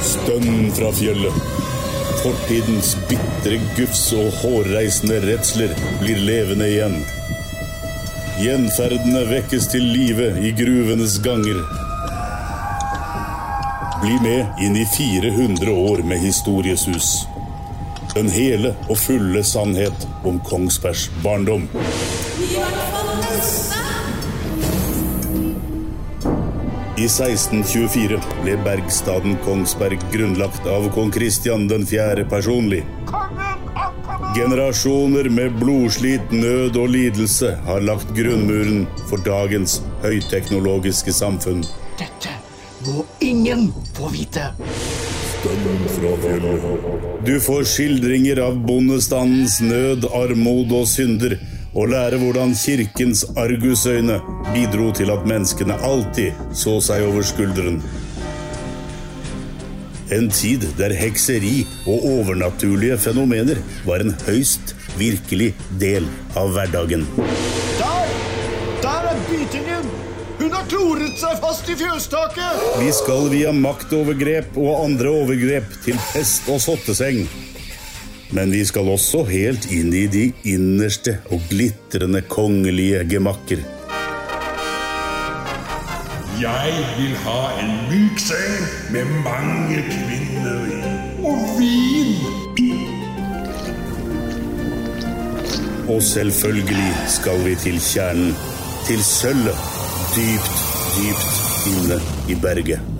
Stønn fra fjellet. Fortidens bitre gufs og hårreisende redsler blir levende igjen. Gjenferdene vekkes til live i gruvenes ganger. Bli med inn i 400 år med historiesus. Den hele og fulle sannhet om Kongsbergs barndom. I 1624 ble bergstaden Kongsberg grunnlagt av kong Kristian 4. personlig. Generasjoner med blodslit, nød og lidelse har lagt grunnmuren for dagens høyteknologiske samfunn. Dette må ingen få vite. Du får skildringer av bondestandens nød, armod og synder, og lære hvordan kirkens argusøyne bidro til at menneskene alltid så seg over skulderen. En tid der hekseri og overnaturlige fenomener var en høyst virkelig del av hverdagen. Der! Der er bytingen! Hun har kloret seg fast i fjøstaket! Vi skal via maktovergrep og andre overgrep til pest og sotteseng. Men vi skal også helt inn i de innerste og glitrende kongelige gemakker. Jeg vil ha en myk seng med mange kvinner i. Og vin! Og selvfølgelig skal vi til kjernen. Til sølvet. Dypt, dypt inne i berget.